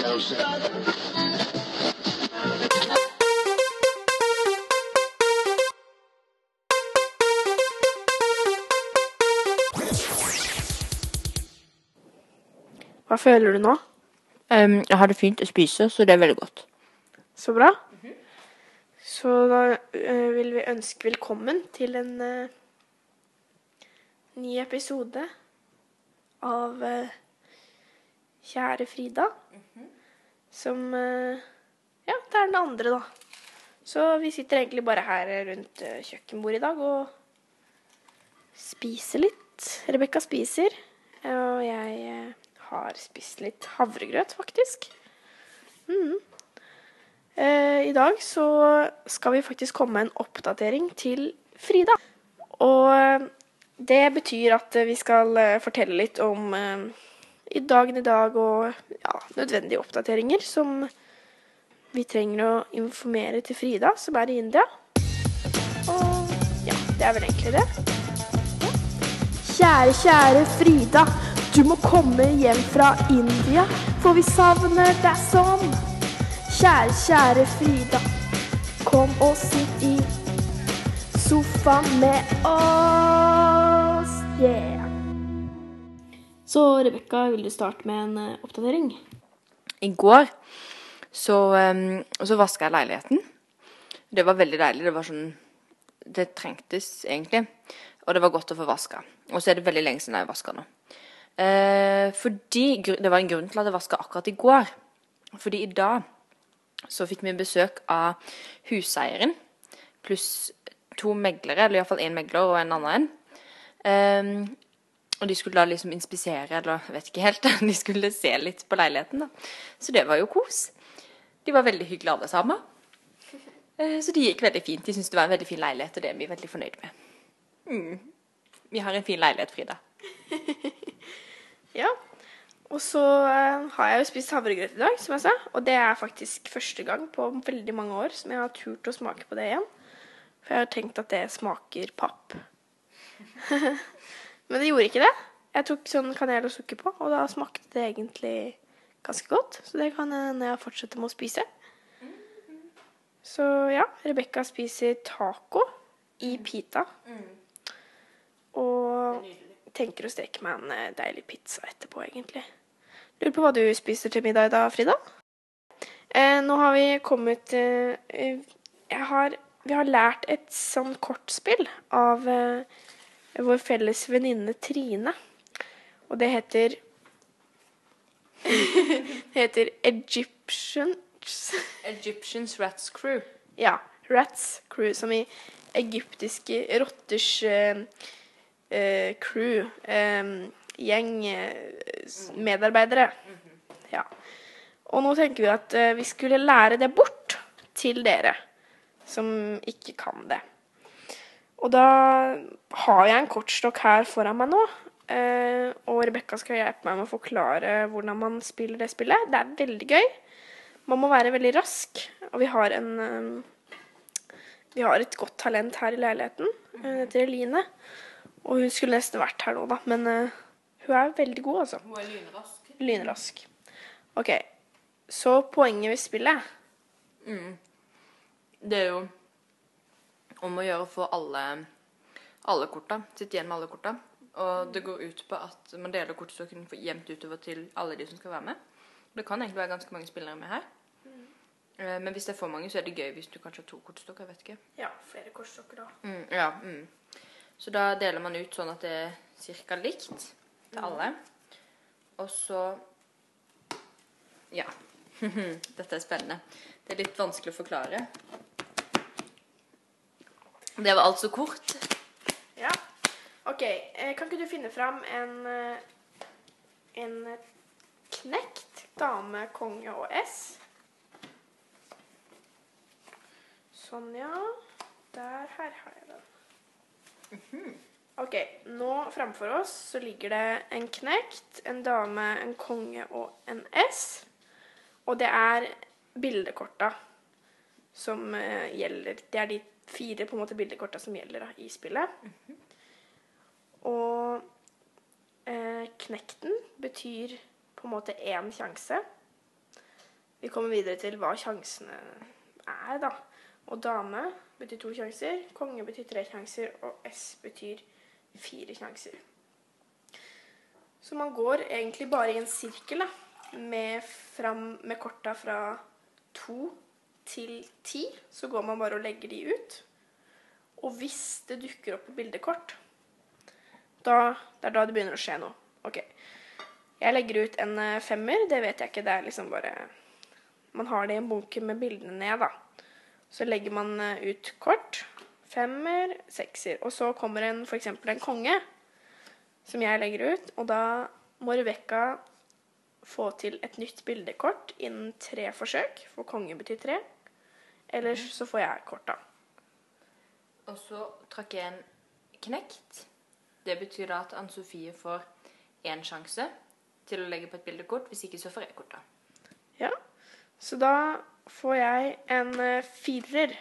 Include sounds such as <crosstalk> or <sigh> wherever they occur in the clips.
Hva føler du nå? Um, jeg har det fint å spise, så det er veldig godt. Så bra. Så da uh, vil vi ønske velkommen til en uh, ny episode av eh, Kjære Frida. Som eh, Ja, det er den andre, da. Så vi sitter egentlig bare her rundt eh, kjøkkenbordet i dag og spiser litt. Rebekka spiser, og jeg eh, har spist litt havregrøt, faktisk. Mm. Eh, I dag så skal vi faktisk komme med en oppdatering til Frida. Og det betyr at vi skal fortelle litt om i dagen i dag og ja, nødvendige oppdateringer som vi trenger å informere til Frida, som er i India. Og ja, det er vel egentlig det. Kjære, kjære Frida. Du må komme hjem fra India, for vi savner deg sånn. Kjære, kjære Frida. Kom og sitt i sofaen med oss. Yeah. Så Rebekka, vil du starte med en eh, oppdatering? I går så, um, så vaska jeg leiligheten. Det var veldig deilig. Det var sånn Det trengtes egentlig. Og det var godt å få vaska. Og så er det veldig lenge siden jeg vaska nå. Eh, fordi Det var en grunn til at jeg vaska akkurat i går. Fordi i dag så fikk vi besøk av huseieren pluss to meglere, eller iallfall én megler og en annen en. Ehm, og de skulle da liksom inspisere, eller vet ikke helt, <laughs> de skulle se litt på leiligheten, da. Så det var jo kos. De var veldig hyggelige alle sammen. Eh, Så det gikk veldig fint. De syntes det var en veldig fin leilighet, og det er vi veldig fornøyd med. Mm. Vi har en fin leilighet, Frida. <laughs> Ja. Og så eh, har jeg jo spist havregrøt i dag, som jeg sa. Og det er faktisk første gang på veldig mange år som jeg har turt å smake på det igjen. For jeg har tenkt at det smaker papp. <laughs> Men det gjorde ikke det. Jeg tok sånn kanel og sukker på, og da smakte det egentlig ganske godt. Så det kan hende jeg fortsetter med å spise. Så ja, Rebekka spiser taco i pita. Og tenker å steke meg en eh, deilig pizza etterpå, egentlig. Lurer på hva du spiser til middag i dag, Frida? Eh, nå har vi kommet eh, eh, jeg har, Vi har lært et sånn kortspill av eh, vår felles venninne Trine. Og det heter <laughs> Det heter Egyptians Egyptians Rats Crew. Ja. Rats Crew, som i egyptiske rotters uh, uh, crew. Um, gjeng uh, medarbeidere. Ja. Og nå tenker vi at vi skulle lære det bort til dere som ikke kan det. Og da har jeg en kortstokk her foran meg nå. eh, og Rebekka skal hjelpe meg med å forklare hvordan man spiller det spillet. Det er veldig gøy. Man må være veldig rask, og vi har en eh, vi har et godt talent her i leiligheten. Hun heter Eline. Og hun skulle nesten vært her nå, da. Men eh, hun er veldig god, altså. Hun er lynrask. Lynrask. OK. Så poenget ved spillet Det er jo om å gjøre å få alle, alle korta. Sitte igjen med alle korta. Og det går ut på at man deler kortstokken jevnt utover til alle de som skal være med. Det kan egentlig være ganske mange spillere med her. Mm. Men hvis det er for mange, så er det gøy hvis du kanskje har to kortstokker. vet ikke. Ja, flere kortstokker da. Mm, ja, mm. Så da deler man ut sånn at det er cirka likt til alle. Og så Ja. <laughs> Dette er spennende. Det er litt vanskelig å forklare. Det var altså kort. Ja. OK. Eh, kan ikke du finne fram en eh, en knekt dame, konge og S? Sånn, ja. Der, her har jeg den. OK. Nå framfor oss så ligger det en knekt, en dame, en konge og en S. Og det er bildekorta som eh, gjelder. Det er de fire på en måte bildekorta som gjelder da, i spillet. Og eh, knekten betyr på en måte én sjanse. vi kommer videre til hva sjansene er, da. Og dame betyr to sjanser, konge betyr tre sjanser, og S betyr fire sjanser. Så man går egentlig bare i en sirkel, da. Med, fram, med korta fra to til ti. Så går man bare og legger de ut. Og hvis det dukker opp på bildekort, da, det er da det begynner å skje noe. Ok. Jeg legger ut en eh, femmer. Det vet jeg ikke. Det er liksom bare Man har det i en bunke med bildene ned, da. Så legger man eh, ut kort. Femmer, sekser. Og så kommer en f.eks. en konge, som jeg legger ut. Og da må Rebekka få til et nytt bildekort innen tre forsøk, for konge betyr tre. Ellers så får jeg kort, da. Og så trakk jeg en knekt. Det betyr da at Ann Sofie får én sjanse til å legge på et bildekort. Hvis ikke, så får jeg korta. Ja. Så da får jeg en eh, firer.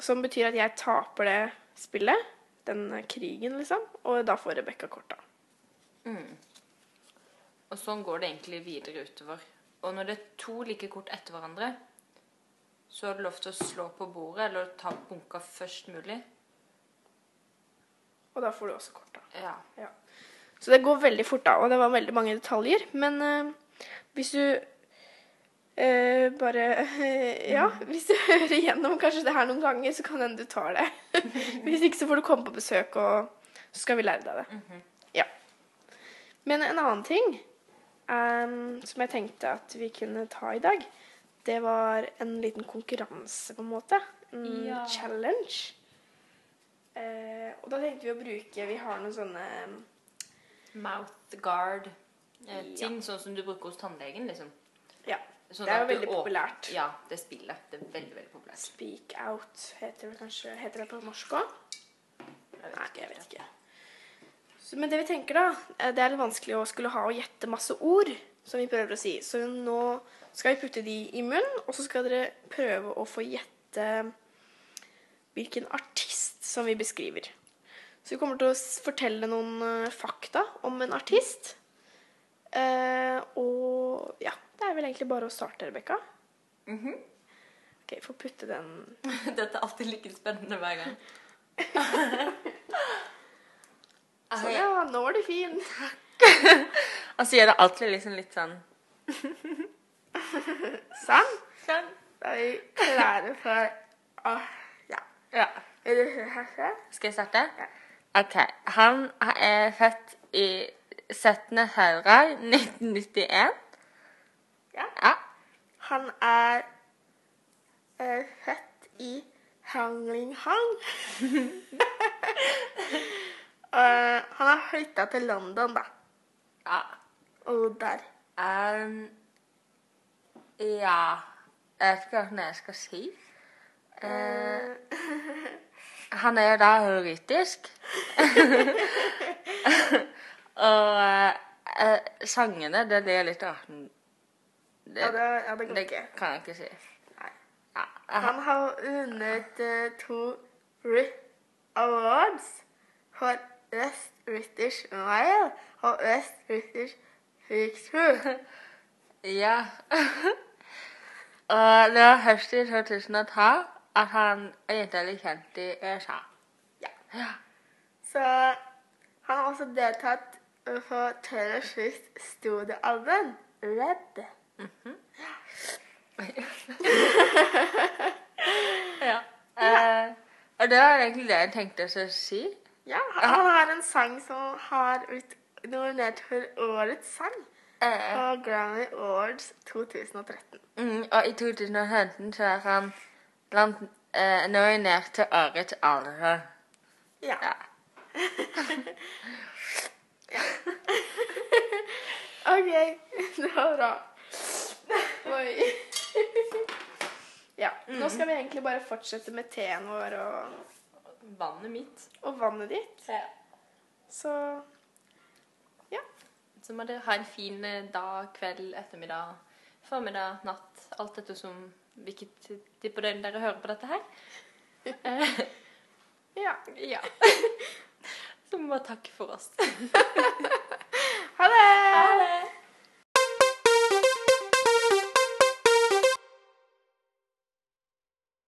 Som betyr at jeg taper det spillet. Den krigen, liksom. Og da får Rebekka korta. Og sånn går det egentlig videre utover. Og når det er to like kort etter hverandre, så har du lov til å slå på bordet eller ta bunka først mulig. Og da får du også korta. Ja. Ja. Så det går veldig fort, da. Og det var veldig mange detaljer. Men eh, hvis du eh, bare <laughs> Ja, hvis du <laughs> hører igjennom kanskje det her noen ganger, så kan hende du tar det. <laughs> hvis ikke så får du komme på besøk, og så skal vi lære deg det. Ja. Men en annen ting em, som jeg tenkte at vi kunne ta i dag, det var en liten konkurranse, på en måte. En Ja. challenge. Uh, og da tenkte vi å bruke Vi har noen sånne Mouth guard. Eh, Ja. ting sånn som du bruker hos tannlegen, liksom. Ja. Sånn Det er jo veldig du, populært. Ja, det spillet. Det er veldig, veldig populært. Speak out heter det kanskje Heter det på norsk òg? Nei, jeg vet ikke. Men det vi tenker, da eh, Det er litt vanskelig å skulle ha og gjette masse ord, som vi prøver å si. Så nå skal vi putte de i munnen, og så skal dere prøve å få gjette hvilken artist som vi beskriver. Så vi kommer til å fortelle noen eh, fakta om en artist. Eh, og ja, det er vel egentlig bare å starte, Rebekka. Mhm. Ok, få putte den <laughs> Dette er alltid like spennende hver gang. <laughs> Sånn, ja, nå var du fin. Han gjør det alltid liksom litt sånn Sånn. Sånn. Da er vi klare for å Ja. Ja. Vil du høre? Skal jeg starte? OK. Han er født i 17. februar 1991. Ja. Ja. Han er eh, født i Hanglinghang. <laughs> uh, han har flytta til London, da. ja. Og der. Um, ja Jeg vet ikke hva jeg skal si. Uh, han er jo da britisk. <laughs> Og uh, sangene, det er litt rart. Det, Ja, det, ja, det det kan jeg ikke si. Ja, Han har vunnet to Brit Awards for West British Mile og West British Picture. <laughs> Ja. <laughs> Og det var høst i 2012 at han egentlig ble kjent i USA. Ja. Ja. Så han har også deltatt på Taylor Swift studioalbum Red. <laughs> ja. Eh, og det var egentlig det jeg tenkte å si. Ja, han har en sang som har blitt nominert for Årets sang Eh, på Grammy Awards 2013. mm, og i 2015 så er han blant eh, nominert til Årets alder. Ja. <laughs> Ja. OK, det var bra. Oi. <laughs> Ja, nå skal vi egentlig bare fortsette med teen vår og, Vannet mitt. og vannet ditt. Så ja. Så må dere ha en fin eh, dag, kveld, ettermiddag, formiddag, natt. Alt etter som hvilket tid på døgnet dere hører på dette her. <laughs> Ja. <laughs> ja. <laughs> Så må vi bare takke for oss.